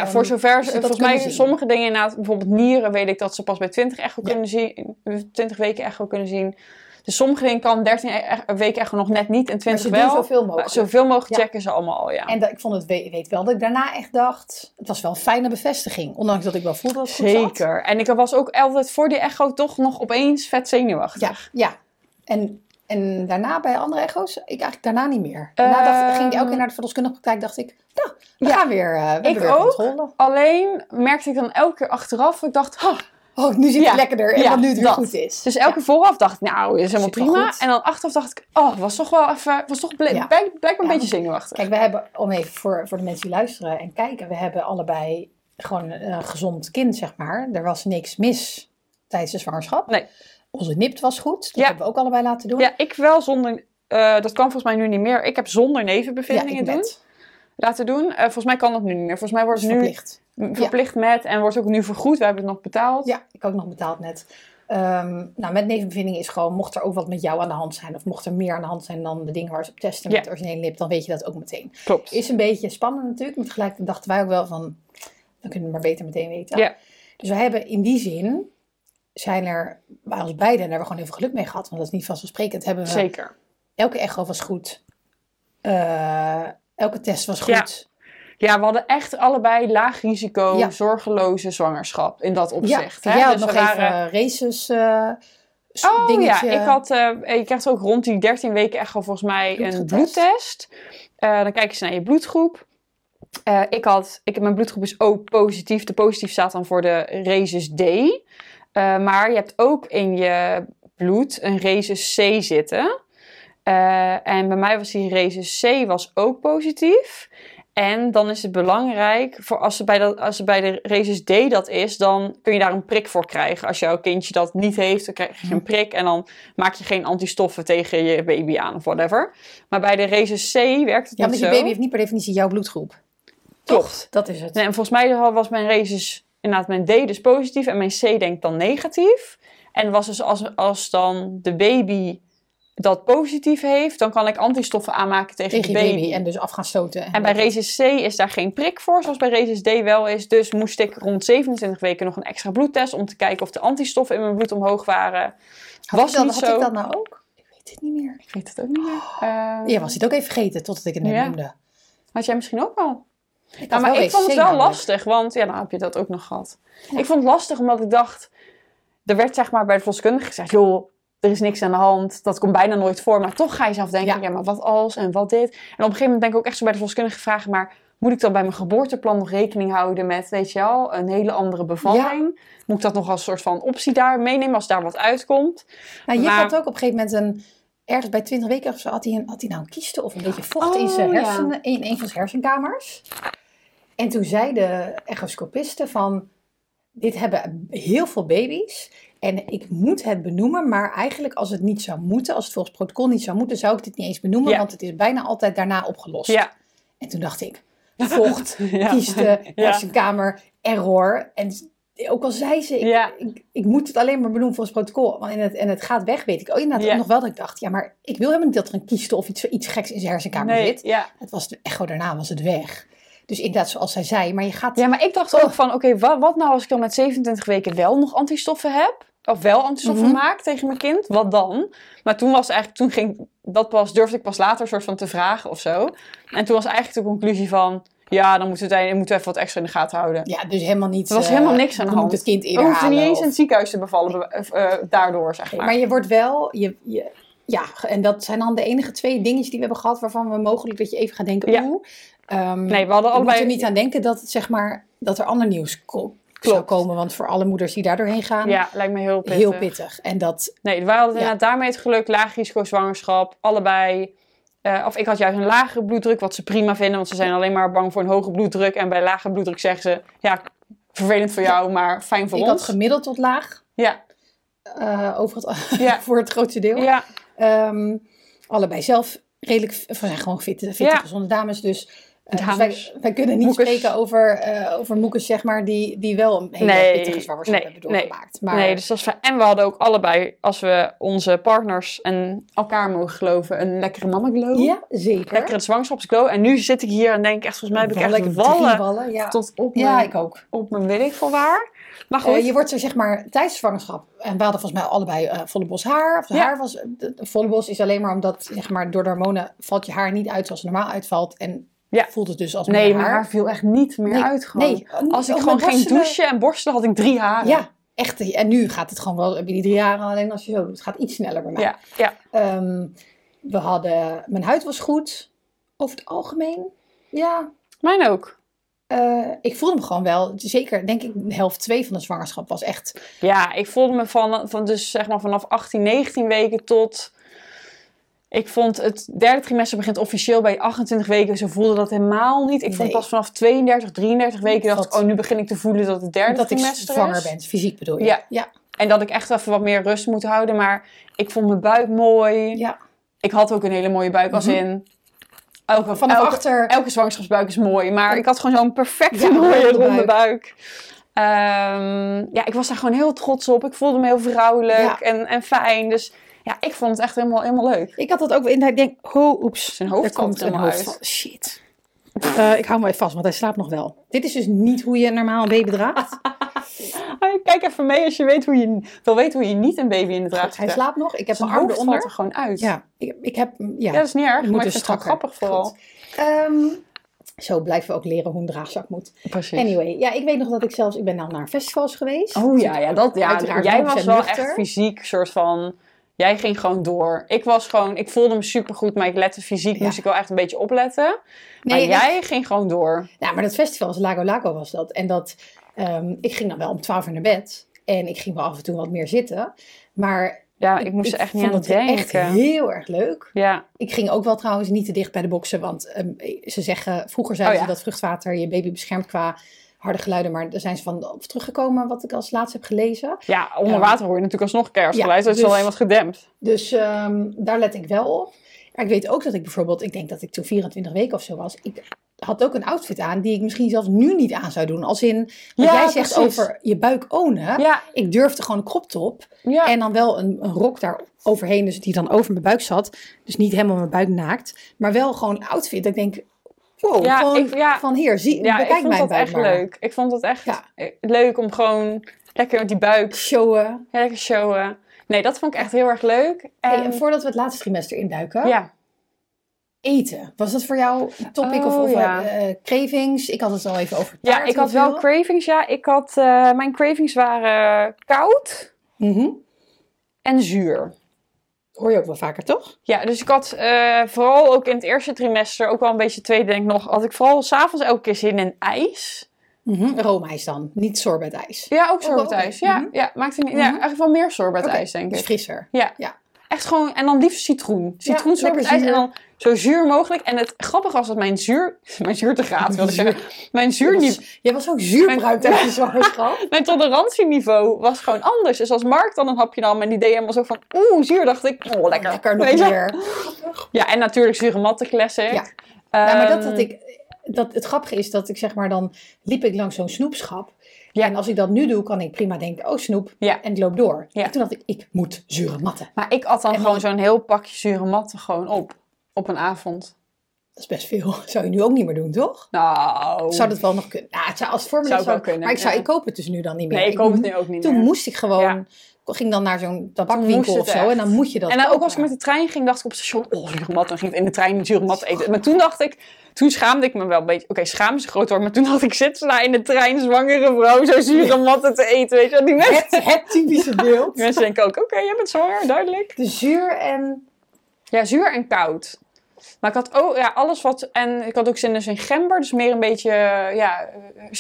Ehm, voor zover, volgens mij zien. sommige dingen inderdaad, bijvoorbeeld nieren, weet ik dat ze pas bij 20 echo Ja. kunnen zien, 20 weken echo kunnen zien. Dus sommige dingen kan 13 e- weken echo nog net niet en Maar 20 ze wel. zoveel mogelijk. zoveel mogelijk Ja. checken ze allemaal al, ja. En dat, ik vond het, we- weet wel dat ik daarna echt dacht, het was wel een fijne bevestiging. Ondanks dat ik wel voelde dat het. Zeker. En ik was ook altijd voor die echo toch nog opeens vet zenuwachtig. Ja, ja. En, en daarna bij andere echo's, ik eigenlijk daarna niet meer. Daarna dacht, ging ik elke keer naar de verloskundige praktijk, dacht ik, nou, we Ja. gaan weer, uh, we Ik weer ook. controle. Alleen merkte ik dan elke keer achteraf, ik dacht, ha. Oh, nu zit het Ja. lekkerder en Ja, dat nu het weer dat. goed is. Dus elke vooraf dacht ik, nou, is helemaal Zit prima. goed. En dan achteraf dacht ik, oh, was toch wel even, was toch bl- blijk- blijkbaar een beetje zenuwachtig. Kijk, we hebben, om even voor, voor de mensen die luisteren en kijken, we hebben allebei gewoon een gezond kind, zeg maar. Er was niks mis tijdens de zwangerschap. Nee. Onze nipt was goed, dat Ja. hebben we ook allebei laten doen. Ja, ik wel zonder, eh, dat kan volgens mij nu niet meer. Ik heb zonder Ja, nevenbevindingen doen, met. laten doen. Eh, volgens mij kan dat nu niet meer. Volgens mij wordt het nu verplicht. verplicht met en wordt ook nu vergoed. We hebben het nog betaald. Ja, ik ook nog betaald net. Ehm, nou, met nevenbevindingen is gewoon, mocht er ook wat met jou aan de hand zijn, of mocht er meer aan de hand zijn dan de dingen waar ze op testen Ja. met originele lip, dan weet je dat ook meteen. Klopt. Is een beetje spannend natuurlijk, maar tegelijkertijd dachten wij ook wel van, dan kunnen we maar beter meteen weten. Ja. Dus we hebben in die zin, zijn er bij ons beiden, en daar hebben we gewoon heel veel geluk mee gehad, want dat is niet vanzelfsprekend, hebben we, Zeker. elke echo was goed, Eh, elke test was Ja. goed. Ja, we hadden echt allebei laag risico, Ja. zorgeloze zwangerschap in dat Ja, opzicht. en hè? Dus nog waren- even races uh, Oh dingetje. ja, ik had, eh, je krijgt ook rond die 13 weken wel volgens mij een bloedtest. Dan kijken ze naar je bloedgroep. Ik had, ik, mijn bloedgroep is ook positief. De positief staat dan voor de Resus D. Eh, maar je hebt ook in je bloed een Resus C zitten. Eh, en bij mij was die Resus C was ook positief. En dan is het belangrijk, voor als, ze bij dat, als bij de Resus D dat is, dan kun je daar een prik voor krijgen. Als jouw kindje dat niet heeft, dan krijg je een prik en dan maak je geen antistoffen tegen je baby aan of whatever. Maar bij de Resus C werkt het Ja, niet want je zo. baby heeft niet per definitie jouw bloedgroep. Klopt. Dat is het. Nee, en volgens mij was mijn Resus, inderdaad mijn D dus positief en mijn C denk ik dan negatief. En was dus als, als dan de baby dat positief heeft, dan kan ik antistoffen aanmaken tegen, Tegen de baby. baby en dus af gaan stoten. En bij Resus C is daar geen prik voor, zoals bij Resus D wel is. Dus moest ik rond 27 weken nog een extra bloedtest om te kijken of de antistoffen in mijn bloed omhoog waren. had was ik dat, niet had zo. ik dat nou ook? Ik weet het niet meer. Ik weet het ook niet meer. Eh, Ja, was dit ook even vergeten totdat ik het net Ja. noemde. Had jij misschien ook wel? Ik Nou, maar ik vond het wel namelijk. lastig, want ja, dan heb je dat ook nog gehad. Ja. Ik vond het lastig omdat ik dacht, er werd zeg maar bij de verloskundige gezegd, joh, er is niks aan de hand, dat komt bijna nooit voor. Maar toch ga je zelf denken, Ja. ja, maar wat als en wat dit? En op een gegeven moment denk ik ook echt zo bij de verloskundige vragen, maar moet ik dan bij mijn geboorteplan nog rekening houden met, weet je wel, een hele andere bevalling? Moet ik dat nog als soort van optie daar meenemen als daar wat uitkomt? Nou, je Maar- had ook op een gegeven moment een, ergens bij 20 weken of zo had hij, een, had hij nou een kieste of een beetje vocht in, Oh, zijn ja. hersenen, in een van zijn hersenkamers. En toen zei de echoscopiste van, dit hebben heel veel baby's. En ik moet het benoemen, maar eigenlijk als het niet zou moeten, als het volgens protocol niet zou moeten, zou ik dit niet eens benoemen, Ja. want het is bijna altijd daarna opgelost. Ja. En toen dacht ik, vocht, Ja. kieste, hersenkamer, error. En ook al zei ze, ik, Ja. ik, ik moet het alleen maar benoemen volgens protocol. Want en, het, en het gaat weg, weet ik. Oh, inderdaad, Ja. nog wel dat ik dacht, ja, maar ik wil helemaal niet dat er een kieste of iets, iets geks in zijn hersenkamer Nee, zit. ja. Het was de echo daarna, was het weg. Dus inderdaad, zoals zij zei, maar je gaat... ja, maar ik dacht ook van, oké, wat, wat nou als ik dan met 27 weken wel nog antistoffen heb? Of wel antistoffen Mhm. maak tegen mijn kind? Wat dan? Maar toen was eigenlijk, toen ging dat pas, durfde ik pas later soort van te vragen of zo. En toen was eigenlijk de conclusie van, ja, dan moeten we, het, moeten we even wat extra in de gaten houden. Ja, dus helemaal niet... Er was eh, helemaal niks aan de hand. het kind We eerder hoefden niet eens in het ziekenhuis te bevallen be- eh, eh, daardoor, zeg maar. Maar je wordt wel... Je, je, ja, en dat zijn dan de enige twee dingetjes die we hebben gehad... waarvan we mogelijk dat je even gaat denken... Ja. Oeh, ehm, nee, we hadden Je moet allebei... er niet aan denken dat, zeg maar, dat er ander nieuws ko- zou komen. Want voor alle moeders die daar doorheen gaan, Ja, lijkt me heel pittig. heel pittig. En dat, Nee, wij hadden Ja. inderdaad daarmee het geluk, laag risico zwangerschap, allebei. Eh, of ik had juist een lagere bloeddruk, wat ze prima vinden, want ze zijn alleen maar bang voor een hoge bloeddruk. En bij lage bloeddruk zeggen ze, ja, vervelend voor jou, maar fijn voor ik had ons. gemiddeld tot laag, Ja, eh, over het, Ja. voor het grootste deel. ja, Ehm, allebei zelf redelijk, we zijn gewoon fitte, fitte gezonde dames. Dus, dus Dames. wij, wij kunnen niet Moekes. spreken over, eh over moekes, zeg maar, die, die wel een hele Nee, pittige zwangerschap nee, hebben nee. doorgemaakt. Maar nee, dus is fijn. En we hadden ook allebei, als we onze partners en elkaar mogen geloven, een lekkere mama glow. ja, zeker. Lekkere zwangerschapsglow. En nu zit ik hier en denk echt, volgens mij heb ik echt wallen wallen, ja. tot op ja, mijn, ik ook. op mijn weet ik veel waar. Maar goed, Eh, je wordt er zeg maar tijdens de zwangerschap. En we hadden volgens mij allebei volle bos haar. Of Ja. haar was. De volle bos is alleen maar omdat zeg maar, door de hormonen valt je haar niet uit zoals het normaal uitvalt. En Ja. voelt het dus als nee, mijn haar. haar viel echt niet meer Nee, uit gewoon. Nee, Als ik gewoon ging borstelen- douchen en borstelen, had ik drie haren. Ja, echt. En nu gaat het gewoon wel. Heb je die drie jaren alleen als je zo doet. Het gaat iets sneller bij mij. ja, ja. Ehm, we hadden. Mijn huid was goed. Over het algemeen. Ja. Mijn ook. eh, ik voelde me gewoon wel. Zeker, denk ik, de helft twee van de zwangerschap was echt. Ja, ik voelde me van, van dus zeg maar vanaf 18, 19 weken tot... Ik vond het derde trimester begint officieel bij 28 weken. Zo voelde dat helemaal niet. Ik vond pas vanaf 32, 33 weken dacht ik... Oh, nu begin ik te voelen dat het derde dat ik trimester zwanger is. ben. Fysiek bedoel je? Ja. Ja. En dat ik echt even wat meer rust moet houden. Maar ik vond mijn buik mooi. ja. Ik had ook een hele mooie buik als Mhm. in... Elke, Vanaf elke, achter. elke zwangerschapsbuik is mooi. Maar ik had gewoon zo'n perfecte Ja, mooie ronde buik. buik. Ehm, ja, ik was daar gewoon heel trots op. Ik voelde me heel vrouwelijk Ja. en, en fijn. Dus ja, ik vond het echt helemaal, helemaal leuk. Ik had dat ook in. Ik denk, ho, oeps. Zijn hoofd er komt hoofd uit. van. Shit. Eh, ik hou even vast, want hij slaapt nog wel. Dit is dus niet hoe je normaal een baby draagt. Kijk even mee als je weet hoe je, wil weten hoe je niet een baby in de draad Goed, hij slaapt nog. Ik heb Zijn mijn arm hoofd valt eronder. er gewoon uit. Ja, ik, ik heb. Ja, Ja, dat is niet erg, moet maar dus het strakker. grappig vooral. Ehm, zo blijven we ook leren hoe een draagzak moet. Precies. Anyway, ja, ik weet nog dat ik zelfs. Ik ben al naar festivals geweest. Oh ja, ja, dat, ja jij 100% was wel nuchter. echt fysiek soort van... Jij ging gewoon door. Ik was gewoon... Ik voelde me supergoed, maar ik lette fysiek... Ja. moest ik wel echt een beetje opletten. Nee, maar jij ging gewoon door. Ja, maar dat festival was Lago Lago was dat. En dat, ehm, ik ging dan wel om 12 uur naar bed. En ik ging wel af en toe wat meer zitten. Maar Ja, ik moest er echt niet vond aan het denken. echt heel erg leuk. Ja, Ik ging ook wel trouwens niet te dicht bij de boksen. Want ehm, ze zeggen, vroeger zeiden Oh ja. ze dat vruchtwater je baby beschermt qua harde geluiden. Maar daar zijn ze van op teruggekomen wat ik als laatste heb gelezen. ja onder water hoor je natuurlijk alsnog kerstgeluid. Ja, dat is dus- alleen wat gedempt. Dus ehm, daar let ik wel op. Maar ik weet ook dat ik bijvoorbeeld, ik denk dat ik toen 24 weken of zo was. Ik had ook een outfit aan die ik misschien zelfs nu niet aan zou doen. Als in, wat Ja, jij zegt precies. over je buik ownen. Ja, Ik durfde gewoon een crop top. ja. En dan wel een, een rok daar overheen, dus die dan over mijn buik zat. Dus niet helemaal mijn buik naakt. Maar wel gewoon een outfit. Dat ik denk, wow, Ja, gewoon ik- ja. van hier, zie, ja ik bekijk vond mijn dat echt maar. leuk. Ik vond het echt Ja. leuk om gewoon lekker met die buik Showen. ja, lekker showen. Nee, dat vond ik echt heel erg leuk. En, Hey, en voordat we het laatste trimester induiken, ja, eten. Was dat voor jou een topic of, Oh, of eh, cravings? Ik had het al even over ja, ik had wel veel. cravings. Ja, ik had, eh, mijn cravings waren koud Mhm. en zuur. Hoor je ook wel vaker, toch? Ja, dus ik had eh, vooral ook in het eerste trimester, ook wel een beetje tweede denk ik nog, had ik vooral s'avonds elke keer zin in ijs. Mhm. Roomijs dan, niet sorbetijs. Ja, ook sorbetijs. Ja, Mhm. ja, niet, ja, Mhm. eigenlijk wel meer sorbetijs denk dus ik. frisser. Ja. Ja. Echt gewoon, en dan liefst citroen. Citroen ijs en dan zo zuur mogelijk. En het grappige was dat mijn zuur, mijn zuurtegraad wilde ik zeggen, mijn zuurniveau, was, jij was ook zuurbruik tijdens je zwangerschap. mijn tolerantieniveau was gewoon anders. Dus als Mark dan een hapje nam en die deed helemaal zo van, oeh, zuur, dacht ik, oh, lekker. Lekker nog meer. Ja, en natuurlijk zure matten classic. Ja. Ja, maar dat Ehm, had ik. Dat, het grappige is dat ik zeg maar dan liep ik langs zo'n snoepschap. Ja. En als ik dat nu doe, kan ik prima denken, oh snoep. Ja. En ik loop door. Ja. En toen dacht ik, ik moet zure matten. Maar ik at dan En gewoon dan- zo'n heel pakje zure matten gewoon op. Op een avond. Dat is best veel. Zou je nu ook niet meer doen, toch? Nou. Zou dat wel nog kunnen? Nou, het zou als formule Zou zou, kunnen, Maar ik, zou, ja. ik koop het dus nu dan niet meer. Nee, ik koop het nu ook niet Toen meer. moest ik gewoon... Ja. Ging dan naar zo'n tabakwinkel of zo. echt. En dan moet je dat En dan ook als ik met de trein ging, dacht ik op het station, oh, mat. Dan ging ik in de trein zure mat eten. Maar toen dacht ik, toen schaamde ik me wel een beetje. Oké, schaam is groot woord. Maar toen dacht ik, zit ze daar in de trein, zwangere vrouw, zo zure matten te eten. Weet je wel, die mensen, Het, het typische beeld. mensen denken ook, oké, jij bent zwanger, duidelijk. De zuur en... Ja, zuur en koud. Maar ik had ook, ja, alles wat, en ik had ook zin in gember. Dus meer een beetje, eh, ja,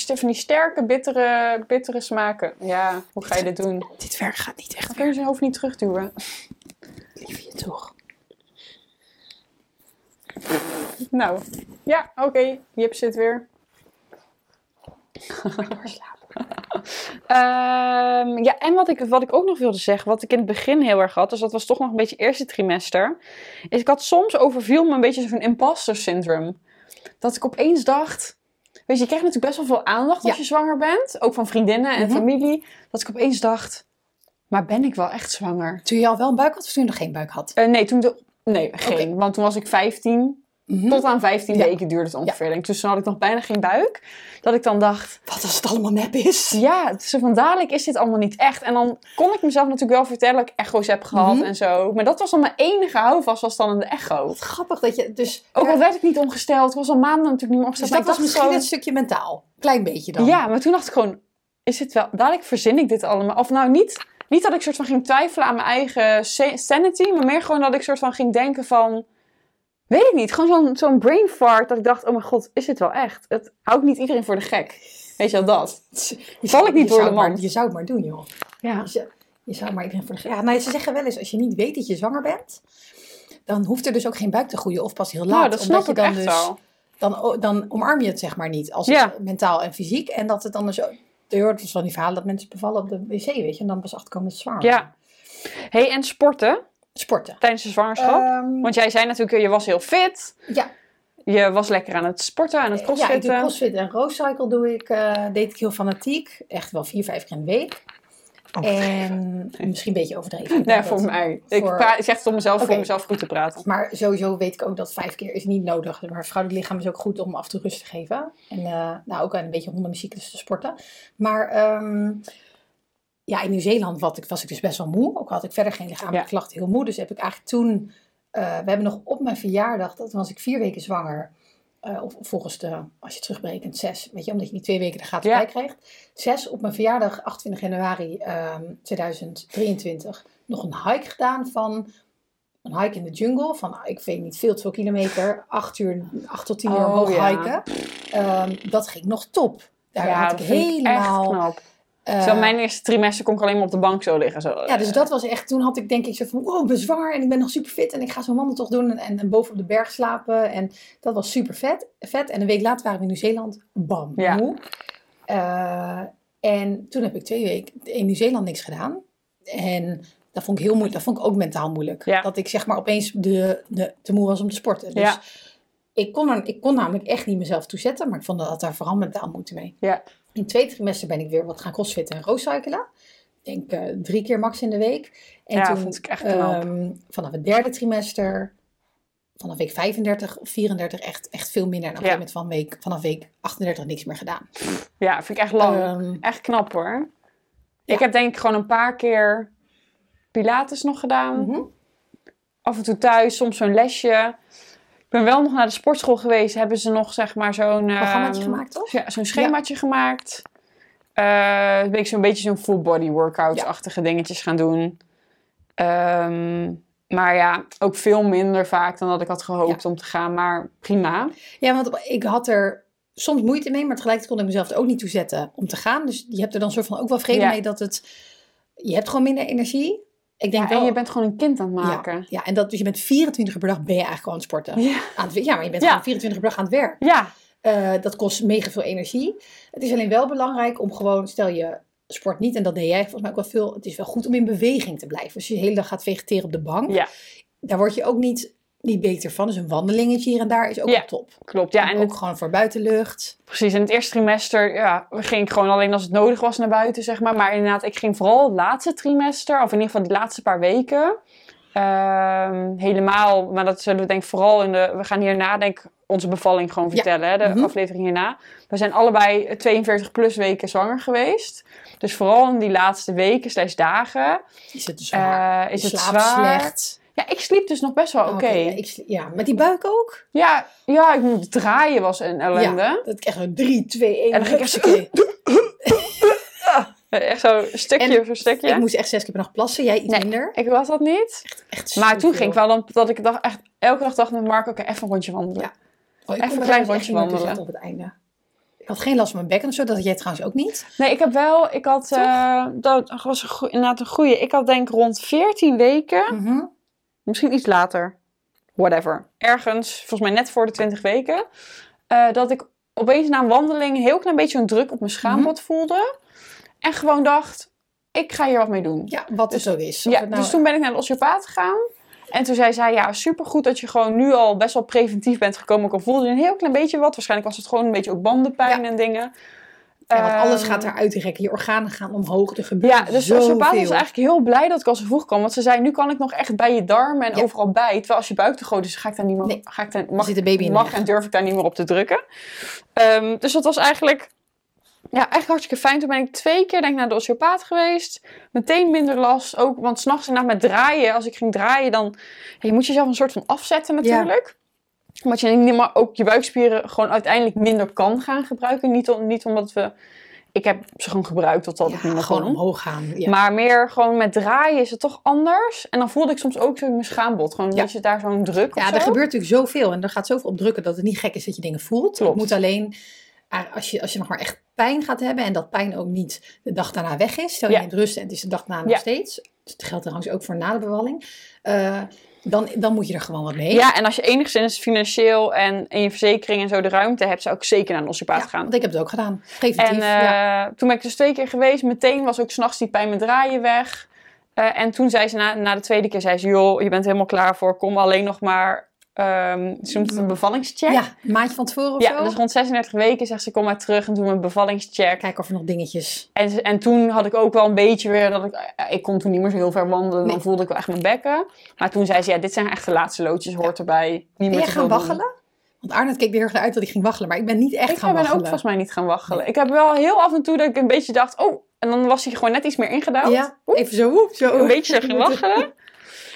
eh, die sterke, bittere, bittere smaken. Ja, hoe ga je dit doen? Dit werk gaat niet echt Dan kun je zijn hoofd niet terugduwen. liefje, toch? Nou, ja, oké. Jip zit weer. Ehm, ja, en wat ik, wat ik ook nog wilde zeggen, wat ik in het begin heel erg had, dus dat was toch nog een beetje eerste trimester, is ik had soms overviel me een beetje zo'n imposter syndrome. Dat ik opeens dacht, weet je, je krijgt natuurlijk best wel veel aandacht als je zwanger bent, ook van vriendinnen en Mhm. familie, dat ik opeens dacht, maar ben ik wel echt zwanger? Toen je al wel een buik had of toen je nog geen buik had? Eh, nee, toen de, nee, geen, want toen was ik 15, Mhm. tot aan 15 Ja. weken duurde het ongeveer. Dus toen had ik nog bijna geen buik. Dat ik dan dacht, Wat als het allemaal nep is? ja, het zo van dadelijk is dit allemaal niet echt. En dan kon ik mezelf natuurlijk wel vertellen dat ik echo's heb gehad Mhm. en zo. Maar dat was dan mijn enige houvast, was dan de echo. Wat grappig dat je dus... Ook al Ja, werd ik niet ongesteld, ik was al maanden natuurlijk niet meer dus ongesteld. dat was misschien gewoon- het stukje mentaal. Klein beetje dan. Ja, maar toen dacht ik gewoon, is het wel... Dadelijk verzin ik dit allemaal. Of nou, niet, niet dat ik soort van ging twijfelen aan mijn eigen sa- sanity, maar meer gewoon dat ik soort van ging denken van... Weet ik niet, gewoon zo'n zo'n brain fart dat ik dacht, oh mijn god, is dit wel echt? Het houdt niet iedereen voor de gek. Weet je wel dat? Je Val ik niet door de maar- mand? Je zou het maar doen, joh. Ja. Je zou, je zou maar iedereen voor de... Ja, nou, ze zeggen wel eens, als je niet weet dat je zwanger bent, dan hoeft er dus ook geen buik te groeien of pas heel laat. Nou, dat snap omdat je dan dus, wel. Dan, dan omarm je het zeg maar niet, als Ja. mentaal en fysiek. En dat het dan dus... Je hoort dus van die verhalen dat mensen bevallen op de wc, weet je. En dan pas achterkomen dat zwanger Ja. hey, en sporten Sporten. tijdens de zwangerschap? Ehm, Want jij zei natuurlijk, je was heel fit. ja, Je was lekker aan het sporten, aan het ja, ik crossfitten. doe crossfit en roadcycle doe ik, eh, deed ik heel fanatiek. Echt wel vier, vijf keer in de week. En misschien een beetje overdreven. Nee, voor mij. Ik, voor- praat, ik zeg het om mezelf, voor mezelf goed te praten. Maar sowieso weet ik ook dat vijf keer is niet nodig. Maar vrouwelijk lichaam is ook goed om af en toe rust te geven. En eh, nou, ook een beetje hondenmuziek dus te sporten. Maar ehm, ja, in Nieuw-Zeeland was ik, was ik dus best wel moe. Ook had ik verder geen lichamelijke Ja. klachten, heel moe. Dus heb ik eigenlijk toen... eh, we hebben nog op mijn verjaardag, dat was ik vier weken zwanger. eh, of volgens de, als je terugberekent, zes. Weet je, omdat je die twee weken gaat Ja. bij krijgt. Zes op mijn verjaardag, 28 januari ehm, 2023, nog een hike gedaan van een hike in de jungle van, ik weet niet, veel te veel kilometer. Acht uur, acht tot tien uur Oh, omhoog ja. hiken. Ehm, dat ging nog top. Daar ja, had ik ik knap. eh, Zo, mijn eerste trimester kon ik alleen maar op de bank zo liggen. Zo. ja, dus dat was echt, toen had ik denk ik zo van, wow, ik ben zwaar en ik ben nog super fit en ik ga zo'n wandeltocht doen en, en, en boven op de berg slapen. En dat was super vet, vet. En een week later waren we in Nieuw-Zeeland, bam, Ja. moe. Eh, en toen heb ik twee weken in Nieuw-Zeeland niks gedaan. En dat vond ik heel moeilijk, dat vond ik ook mentaal moeilijk. Ja. Dat ik zeg maar opeens de, de, te moe was om te sporten. Dus Ja. ik, kon er, ik kon namelijk echt niet mezelf toezetten, maar ik vond dat daar vooral mentaal moeite mee. Ja. In het tweede trimester ben ik weer wat gaan crossfitten en roadcyclen. Ik denk eh, drie keer max in de week. En Ja, toen, vond ik echt knap. ehm, vanaf het derde trimester, vanaf week 35 of 34, echt, echt veel minder. En op een gegeven moment van week, vanaf week 38 niks meer gedaan. Ja, vind ik echt lang. Ehm, echt knap hoor. Ja. Ik heb denk ik gewoon een paar keer Pilates nog gedaan. mhm. Af en toe thuis, soms zo'n lesje. Ik ben wel nog naar de sportschool geweest. Hebben ze nog zeg maar zo'n... Programmaatje ehm, gemaakt, toch? Ja, zo'n schemaatje gemaakt. Eh ben ik zo'n beetje zo'n full body workouts-achtige dingetjes gaan doen. Ehm, maar ja, ook veel minder vaak dan dat ik had gehoopt om te gaan. Maar prima. Ja, want ik had er soms moeite mee, maar tegelijkertijd kon ik mezelf er ook niet toe zetten om te gaan. Dus je hebt er dan soort van ook wel vrede Ja. mee dat het... Je hebt gewoon minder energie. Ik denk Ja, wel, en je bent gewoon een kind aan het maken. Ja, ja, en dat, dus je bent 24 uur per dag ben je eigenlijk gewoon aan het sporten. Ja. Aan het, ja, maar je bent gewoon 24 uur per dag aan het werk. Ja, Eh, dat kost mega veel energie. Het is alleen wel belangrijk om gewoon, stel je sport niet, en dat deed jij volgens mij ook wel veel. Het is wel goed om in beweging te blijven. Als je de hele dag gaat vegeteren op de bank, ja, daar word je ook niet, niet beter van. Dus een wandelingetje hier en daar is ook Ja. top. klopt. Ja, en ook het, gewoon voor buitenlucht. precies. In het eerste trimester ja, ging ik gewoon alleen als het nodig was naar buiten, zeg maar. Maar inderdaad, ik ging vooral het laatste trimester, of in ieder geval de laatste paar weken, ehm, helemaal, maar dat zullen we denk ik vooral in de, we gaan hierna denk ik onze bevalling gewoon Ja. vertellen, hè, de Mhm. aflevering hierna. We zijn allebei 42 plus weken zwanger geweest. Dus vooral in die laatste weken slash dagen Is het zwaar? eh, is het zwaar. slecht. Ja, ik sliep dus nog best wel oké. ja, ik sli- ja, met die buik ook? Ja, ja, ik moet draaien was een ellende. Ja, dat ik echt zo 3, 2, 1. En dan ging ik echt zo- Echt zo stukje En voor stukje. Ik moest echt zes keer per nacht plassen, jij iets Nee. minder. Ik was dat niet. Echt Maar toen ging ik wel dan, dat ik dacht echt elke dag dacht met Mark, oké, even een rondje wandelen. Ja. Oh, Even een klein echt rondje wandelen. op het einde. Ik had geen last van mijn bekken of zo, dat had jij trouwens ook niet. Nee, ik heb wel, ik had, eh, dat was een inderdaad een goeie. Ik had denk rond 14 weken, Mhm. Misschien iets later, whatever. Ergens, volgens mij net voor de 20 weken, eh, dat ik opeens na een wandeling een heel klein beetje een druk op mijn schaambod voelde. En gewoon dacht, ik ga hier wat mee doen. Ja, wat het zo is. Ja, nou- dus toen ben ik naar de osteopaat gegaan. En toen zei zij, ja, supergoed dat je gewoon nu al best wel preventief bent gekomen. Al voelde je een heel klein beetje wat. Waarschijnlijk was het gewoon een beetje ook bandenpijn Ja. en dingen. Ja, want alles Ehm, gaat eruit rekken. Je organen gaan omhoog. Er gebeurt Ja, dus de zoveel. osteopaat was eigenlijk heel blij dat ik al zo vroeg kwam. Want ze zei, nu kan ik nog echt bij je darmen en Ja. overal bij. Terwijl als je buik te groot is, ga ik daar niet meer, Nee. ga ik daar, mag, zit een baby in de mag en durf ik daar niet meer op te drukken. Ehm, dus dat was eigenlijk, ja, eigenlijk hartstikke fijn. Toen ben ik twee keer denk ik, naar de osteopaat geweest. Meteen minder last. Ook, want s'nachts inderdaad met draaien. Als ik ging draaien, dan ja, je moet jezelf een soort van afzetten natuurlijk. Omdat je niet maar ook je buikspieren gewoon uiteindelijk minder kan gaan gebruiken. Niet, om, niet omdat we... Ik heb ze gewoon gebruikt totdat ik niet Ja, meer gewoon kon. omhoog gaan. Ja. Maar meer gewoon met draaien is het toch anders. En dan voelde ik soms ook mijn schaambod. Gewoon dat je daar zo'n druk ja, er zo. gebeurt natuurlijk zoveel. En er gaat zoveel op drukken dat het niet gek is dat je dingen voelt. Klopt. Het moet alleen, eh, als je, als je nog maar echt pijn gaat hebben. En dat pijn ook niet de dag daarna weg is. Stel je Ja. in het rusten en het is de dag daarna nog Ja. steeds. Het geldt trouwens ook voor na de bevalling. Eh, dan, dan moet je er gewoon wat mee. Ja, en als je enigszins financieel en in je verzekering en zo de ruimte hebt, zou ik zeker naar een osteopaat Ja, gaan. want ik heb het ook gedaan. Preventief. En ja. eh, toen ben ik dus twee keer geweest. Meteen was ook s'nachts die pijn met draaien weg. Eh, en toen zei ze na, na de tweede keer, zei ze, joh, je bent helemaal klaar voor. Kom alleen nog maar, ehm ze noemt het een bevallingscheck. ja, een maandje van tevoren of Ja, zo. dus rond 36 weken zegt ze, kom maar terug en doe een bevallingscheck. Kijken of er nog dingetjes... En, en toen had ik ook wel een beetje weer dat ik... Ik kon toen niet meer zo heel ver wandelen. Dan voelde ik wel echt mijn bekken. Maar toen zei ze, ja, dit zijn echt de laatste loodjes. Hoort erbij. Niet Ben meer te gaan doen. waggelen? Want Arnold keek er heel erg naar uit dat hij ging waggelen. Maar ik ben niet echt Ik gaan ben ook waggelen. volgens mij niet gaan waggelen. Ik heb wel heel af en toe dat ik een beetje dacht... Oh, en dan was hij gewoon net iets meer ingedouwd. Ja, even zo. zo. Een beetje zo ging waggelen.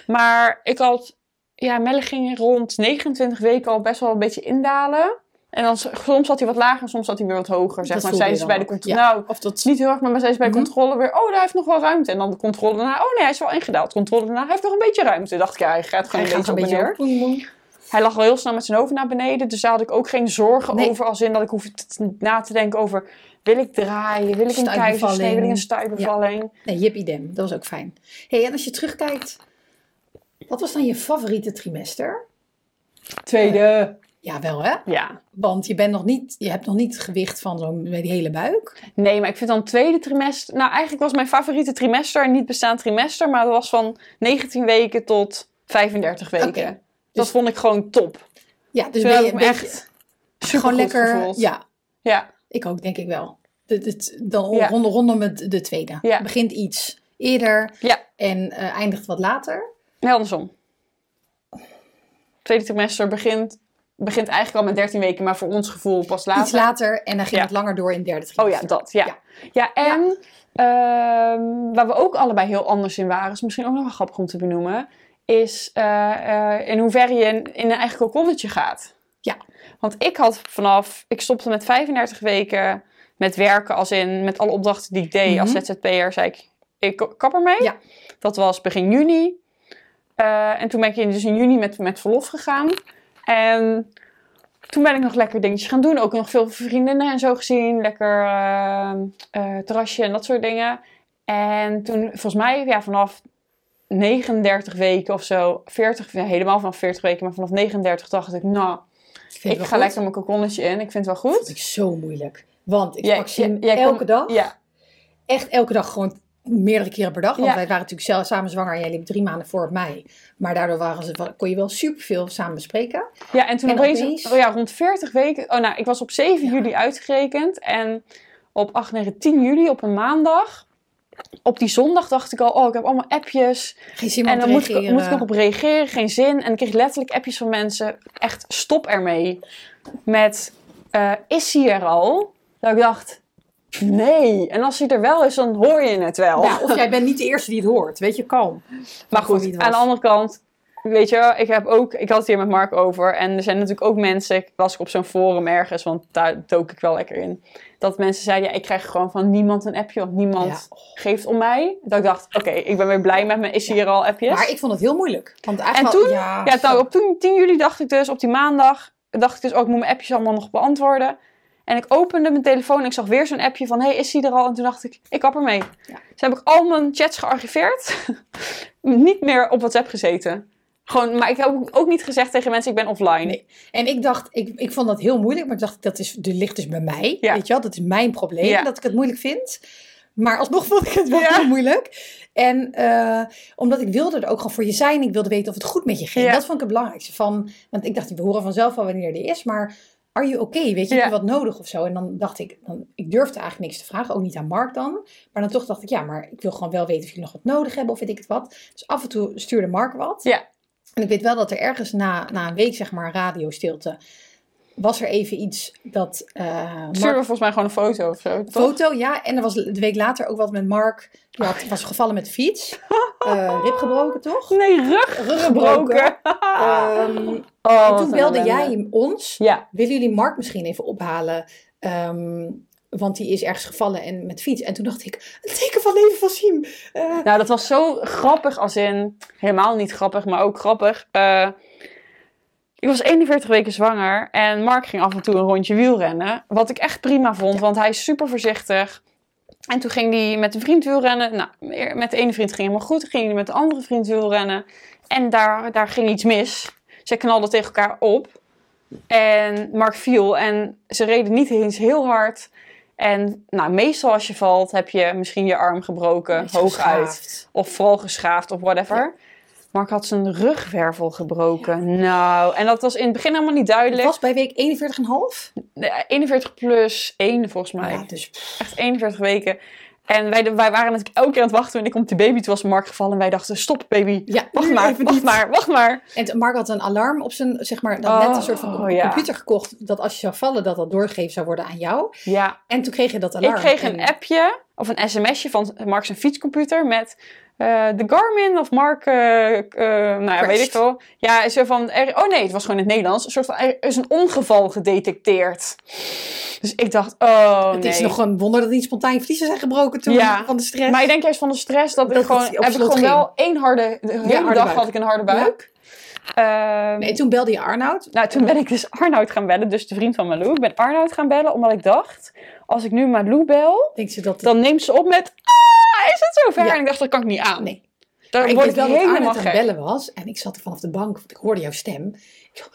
Maar ik had... Ja, Melle ging rond 29 weken al best wel een beetje indalen. En dan soms zat hij wat lager soms zat hij weer wat hoger. Zeg Dat maar. ze dan bij de controle... ja. Nou, Of dat... niet heel erg, maar zei ze bij Mhm. controle weer... Oh, daar heeft nog wel ruimte. En dan de controle daarna... Oh nee, hij is wel ingedaald. Controle daarna... Hij heeft nog een beetje ruimte. Dacht ik, ja, hij gaat gewoon Hij een gaat beetje een op en neer. Hij lag al heel snel met zijn hoofd naar beneden. Dus daar had ik ook geen zorgen Nee. over. Als in dat ik hoef na te denken over... Wil ik draaien? Wil ik een keizersnee? Wil ik een stuipbevalling? Nee, jip idem. Dat was ook fijn. hey, en als je terugkijkt... Wat was dan je favoriete trimester? Tweede. Ja, wel hè? Ja. Want je, bent nog niet, je hebt nog niet het gewicht van zo'n die hele buik. Nee, maar ik vind dan tweede trimester... Nou, eigenlijk was mijn favoriete trimester niet bestaand trimester. Maar dat was van 19 weken tot 35 weken. Dat Dus- vond ik gewoon top. Ja, dus ben je een echt super gewoon lekker. gevoeld. Ja, Ja. ik ook denk ik wel. Het, het, dan Ja. rondom, rondom het, de tweede. Ja. Begint iets eerder Ja. en eh, eindigt wat later. Nee, andersom. Tweede trimester begint, begint eigenlijk al met 13 weken, maar voor ons gevoel pas later. Iets later en dan ging Ja. het langer door in derde Oh trimester. ja, dat. Ja, Ja. ja. en ehm, waar we ook allebei heel anders in waren, is misschien ook nog wel grappig om te benoemen, is eh, eh, in hoeverre je in, in een eigen kokonnetje gaat. Ja. Want ik had vanaf, ik stopte met 35 weken met werken, als in met alle opdrachten die ik deed als Mhm. ZZP'er, zei ik, ik kap ermee. Ja. Dat was begin juni. Eh, en toen ben ik in, dus in juni met, met verlof gegaan. En toen ben ik nog lekker dingetjes gaan doen. Ook nog veel vriendinnen en zo gezien. Lekker eh, eh, terrasje en dat soort dingen. En toen, volgens mij, ja, vanaf 39 weken of zo, 40, ja, helemaal vanaf 40 weken, maar vanaf 39 dacht ik, nou, ik ga goed. lekker mijn kokonnetje in. Ik vind het wel Dat goed. vind ik zo moeilijk. Want ik pak jij elke kon- dag. Ja, Echt elke dag gewoon meerdere keren per dag. Want Ja. wij waren natuurlijk zelf samen zwanger en jij liep drie maanden voor mij. Maar daardoor waren ze, kon je wel superveel samen bespreken. ja en toen En opeens, opeens- oh ja, rond 40 weken. Oh nou, ik was op 7 Ja. juli uitgerekend en op 8, 9, 10 juli op een maandag. Op die zondag dacht ik al, oh, ik heb allemaal appjes. Geen zin En dan moet ik, moet ik nog op reageren, geen zin. En ik kreeg letterlijk appjes van mensen, echt stop ermee. Met, eh, is hij er al? Dat ik dacht, nee. En als hij er wel is, dan hoor je het wel. Ja, of jij bent niet de eerste die het hoort. Weet je, kalm. maar goed, aan de was. andere kant, weet je, ik heb ook, ik had het hier met Mark over. En er zijn natuurlijk ook mensen, ik las ik op zo'n forum ergens, want daar dook ik wel lekker in. Dat mensen zeiden, ja, ik krijg gewoon van niemand een appje, want niemand Ja. geeft om mij. Dat ik dacht, oké, ik ben weer blij met me, is hier al appjes? Maar ik vond het heel moeilijk. Want En eigenlijk toen, ja, ja, nou, op toen, 10 juli dacht ik dus, op die maandag, dacht ik dus, oh, ik moet mijn appjes allemaal nog beantwoorden. En ik opende mijn telefoon en ik zag weer zo'n appje van, hey, is hij er al? En toen dacht ik, ik kap ermee. Ja. Dus heb ik al mijn chats gearchiveerd. niet meer op WhatsApp gezeten. Gewoon, maar ik heb ook- niet gezegd tegen mensen, ik ben offline. Nee. En ik dacht, ik, ik vond dat heel moeilijk. Maar ik dacht, dat is, de ligt dus bij mij. Ja. Weet je wel, dat is mijn probleem. Ja. Dat ik het moeilijk vind. Maar alsnog vond ik het wel Ja. heel moeilijk. En eh, omdat ik wilde er ook gewoon voor je zijn. Ik wilde weten of het goed met je ging. Ja. Dat vond ik het belangrijkste. Van, want ik dacht, we horen vanzelf wel wanneer die is. Maar are you okay? Weet je, Ja. heb je wat nodig of zo? En dan dacht ik, dan, ik durfde eigenlijk niks te vragen. Ook niet aan Mark dan. Maar dan toch dacht ik, ja, maar ik wil gewoon wel weten of jullie nog wat nodig hebben. Of weet ik het wat. Dus af en toe stuurde Mark wat. Ja. En ik weet wel dat er ergens na, na een week, zeg maar, radiostilte, was er even iets dat uh, volgens mij gewoon een foto of zo. toch? Foto, ja. En er was de week later ook wat met Mark. Die had, was gevallen met de fiets. Eh, rib gebroken, toch? Nee, rug Rug gebroken. Ehm, Oh, en toen belde jij ons. Ja, Willen jullie Mark misschien even ophalen? Ehm, want die is ergens gevallen en met fiets. En toen dacht ik, een teken van leven van Siem. Eh, Nou, dat was zo grappig als in... Helemaal niet grappig, maar ook grappig. Eh, ik was 41 weken zwanger en Mark ging af en toe een rondje wielrennen. Wat ik echt prima vond, want hij is super voorzichtig. En toen ging hij met een vriend wielrennen. Nou, met de ene vriend ging helemaal goed. Toen ging hij met de andere vriend wielrennen. En daar, daar ging iets mis. Ze knalden tegen elkaar op. En Mark viel en ze reden niet eens heel hard. En nou, meestal als je valt heb je misschien je arm gebroken, hooguit. geschaafd. Of vooral geschaafd of whatever. Mark had zijn rugwervel gebroken. Nou, en dat was in het begin helemaal niet Het duidelijk. was bij week 41,5. Nee, 41 plus 1 volgens mij. Ja, dus Echt 41 weken. En wij, wij waren natuurlijk elke keer aan het wachten. En ik kom die baby, toen was Mark gevallen. En wij dachten, stop baby. ja, Wacht maar, wacht niet. maar, wacht maar. En Mark had een alarm op zijn, zeg maar, net een soort van Oh, ja. computer gekocht. Dat als je zou vallen, dat dat doorgegeven zou worden aan jou. Ja, En toen kreeg je dat alarm. ik kreeg een En- appje of een sms'je van Mark zijn fietscomputer met eh, de Garmin of Mark, eh, nou ja, weet ik wel. Ja, zo van, er, oh nee, het was gewoon in het Nederlands. Een soort van, er is een ongeval gedetecteerd. Dus ik dacht, oh Het nee. is nog een wonder dat niet spontaan vliezen zijn gebroken toen Ja. van de stress. Maar ik denk juist van de stress dat, Dat ik gewoon, heb ik gewoon ging. wel één harde, de hele harde dag buik. had ik een harde buik. Ehm, Nee, toen belde je Arnoud. Nou, toen ben ik dus Arnoud gaan bellen, dus de vriend van Malou. Ik ben Arnoud gaan bellen, omdat ik dacht, als ik nu Malou bel, Denkt ze dat... dan neemt ze op met, ah, is het zover? Ja. En ik dacht, dat kan ik niet aan. Nee. Daar ik word ik wel dat helemaal Arnoud aan bellen was. En ik zat er vanaf de bank, want ik hoorde jouw stem. Ik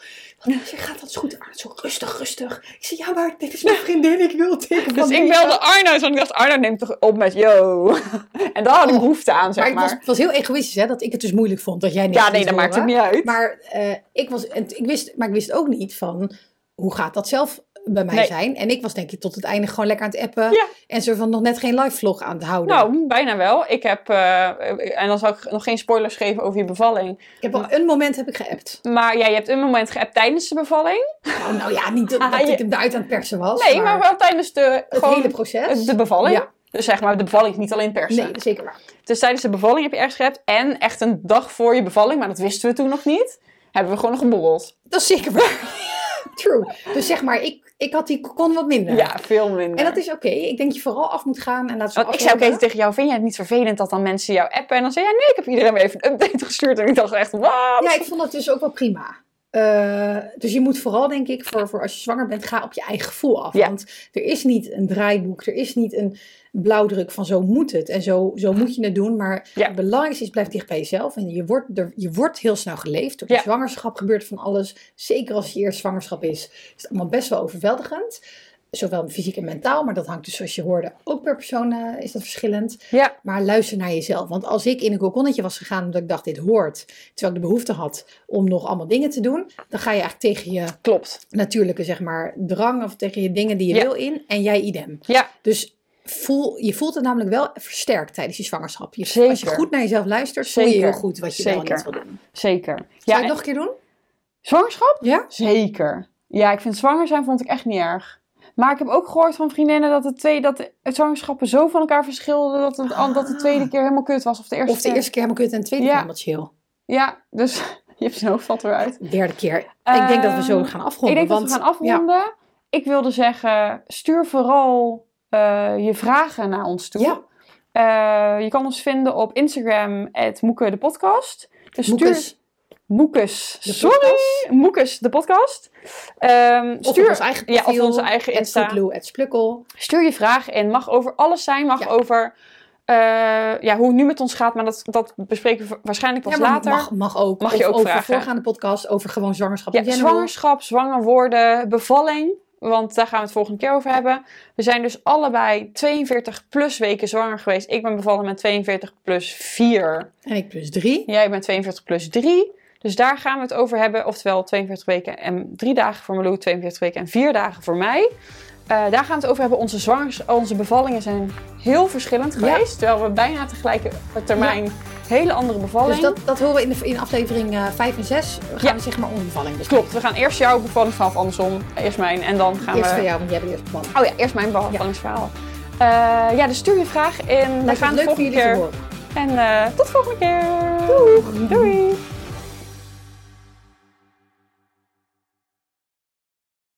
is er? gaat dat goed? Arnoud zo rustig, rustig. Ik zei, ja, maar dit is mijn vriendin. Ik wil van Dus ik belde Arnoud, want ik dacht, Arnoud neemt toch op met yo. en daar had ik Oh. behoefte aan, zeg Maar maar. het was, het was heel egoïstisch, hè, dat ik het dus moeilijk vond dat jij niet ja, nee, dat maakt het niet uit. Maar, eh, ik was, en ik wist, maar ik wist ook niet van, hoe gaat dat zelf bij mij Nee. zijn? En ik was denk ik tot het einde gewoon lekker aan het appen. Ja. En zo van nog net geen live vlog aan het houden. Nou, bijna wel. Ik heb, eh, en dan zal ik nog geen spoilers geven over je bevalling. ik heb al een moment heb ik geappt. Maar ja, je hebt een moment geappt tijdens de bevalling. Nou, nou ja, niet dat, Ah, dat je- ik hem eruit aan het persen was. Nee, maar, wel tijdens de, het gewoon hele proces. de bevalling. Ja. Dus zeg maar, de bevalling is niet alleen persen. Nee, zeker waar. Dus tijdens de bevalling heb je ergens geappt. En echt een dag voor je bevalling, maar dat wisten we toen nog niet, hebben we gewoon nog geborreld. Dat is zeker waar. True. Dus zeg maar, ik, ik had die kon wat minder. Ja, veel minder. En dat is oké. Ik denk dat je vooral af moet gaan en laat ze ik zei ook even tegen jou, vind jij het niet vervelend dat dan mensen jou appen? En dan zei jij, nee, ik heb iedereen weer even een update gestuurd. En ik dacht echt, wat? Ja, ik vond dat dus ook wel prima. Eh, dus je moet vooral, denk ik, voor, voor als je zwanger bent, ga op je eigen gevoel af. Ja. Want er is niet een draaiboek, er is niet een blauwdruk van zo moet het en zo, zo moet je het doen. Maar Ja. het belangrijkste is, blijf dicht bij jezelf. En je wordt, er, je wordt heel snel geleefd. Door de Ja. zwangerschap gebeurt van alles. Zeker als je eerste zwangerschap is, is het allemaal best wel overweldigend. Zowel fysiek en mentaal, maar dat hangt dus, zoals je hoorde, ook per persoon eh, is dat verschillend. Ja, Maar luister naar jezelf. Want als ik in een kokonnetje was gegaan omdat ik dacht dit hoort, terwijl ik de behoefte had om nog allemaal dingen te doen, dan ga je eigenlijk tegen je klopt. natuurlijke zeg maar drang of tegen je dingen die je Ja. wil in en jij idem. Ja, Dus voel, je voelt het namelijk wel versterkt tijdens je zwangerschap. Je, Zeker. Als je goed naar jezelf luistert, voel je heel goed wat je wel en niet wil doen. zeker. Zou Ja, je het nog een keer doen? Zwangerschap? Ja? Zeker. Ja, ik vind zwanger zijn vond ik echt niet erg. Maar ik heb ook gehoord van vriendinnen dat, het twee, dat de zwangerschappen zo van elkaar verschilden dat, het, Ah. dat de tweede keer helemaal kut was. Of de eerste Of de keer. eerste keer helemaal kut en de tweede Ja. keer helemaal chill. Ja, dus je hebt zijn hoofd valt eruit. Derde keer. ik denk dat we zo Ehm, gaan afronden. Ik denk want, dat we gaan afronden. Ik wilde zeggen, stuur vooral eh, je vragen naar ons toe. Ja, Eh, je kan ons vinden op Instagram, Moeke de podcast. Dus stuur... Moekes, Sorry. Moekes, de podcast. Ehm, Of stuur, ons eigen ja, of onze eigen Insta. Foodloo, Splukkel. Stuur je vragen in. Mag over alles zijn. Mag Ja. over eh, ja, hoe het nu met ons gaat. Maar dat, dat bespreken we waarschijnlijk pas Ja, later. Mag, mag ook. Mag je Of ook over vragen. voorgaande podcast, over gewoon zwangerschap ja, zwangerschap, zwanger worden, bevalling. Want daar gaan we het volgende keer over hebben. We zijn dus allebei 42 plus weken zwanger geweest. Ik ben bevallen met 42 plus 4. En ik plus drie. Jij bent 42 plus 3. Dus daar gaan we het over hebben. Oftewel 42 weken en 3 dagen voor Malou, 42 weken en 4 dagen voor mij. Eh, daar gaan we het over hebben. Onze, zwangers, onze bevallingen zijn heel verschillend Ja. geweest. Terwijl we bijna tegelijk termijn hele andere bevalling. Dus dat, dat horen we in, de, in aflevering eh 5 en 6. We gaan Ja. we zeg maar onze bevalling bespreken. Klopt, we gaan eerst jouw bevalling vanaf andersom. Eerst mijn en dan gaan Eerst we... van jou, want jij bent eerst bevallen. Oh ja, eerst mijn bevallingsverhaal. Eh, ja, dus stuur je vraag in. We gaan het leuk voor te keer. horen. En eh, tot de volgende keer. Doei. Doei.